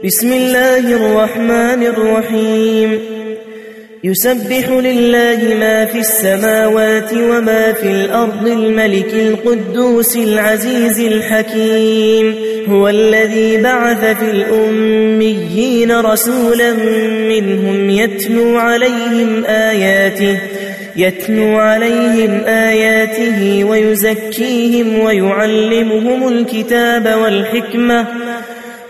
بسم الله الرحمن الرحيم. يسبح لله ما في السماوات وما في الأرض الملك القدوس العزيز الحكيم. هو الذي بعث في الأميين رسولا منهم يتلو عليهم آياته يتلو عليهم آياته ويزكيهم ويعلمهم الكتاب والحكمة.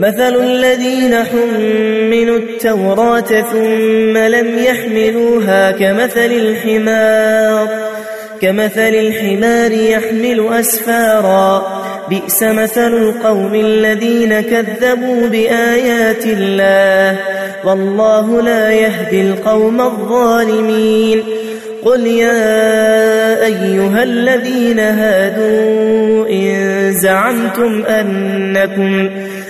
مثل الذين حملوا التوراة ثم لم يحملوها كمثل الحمار. كمثل الحمار يحمل أسفارا. بئس مثل القوم الذين كذبوا بآيات الله. والله لا يهدي القوم الظالمين. قل يا أيها الذين هادوا إن زعمتم أنكم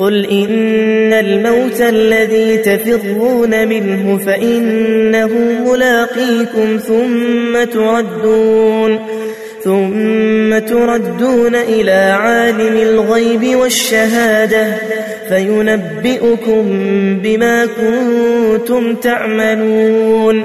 قل إن الموت الذي تفرون منه فإنه ملاقيكم ثم تردون ثم تردون إلى عالم الغيب والشهادة فينبئكم بما كنتم تعملون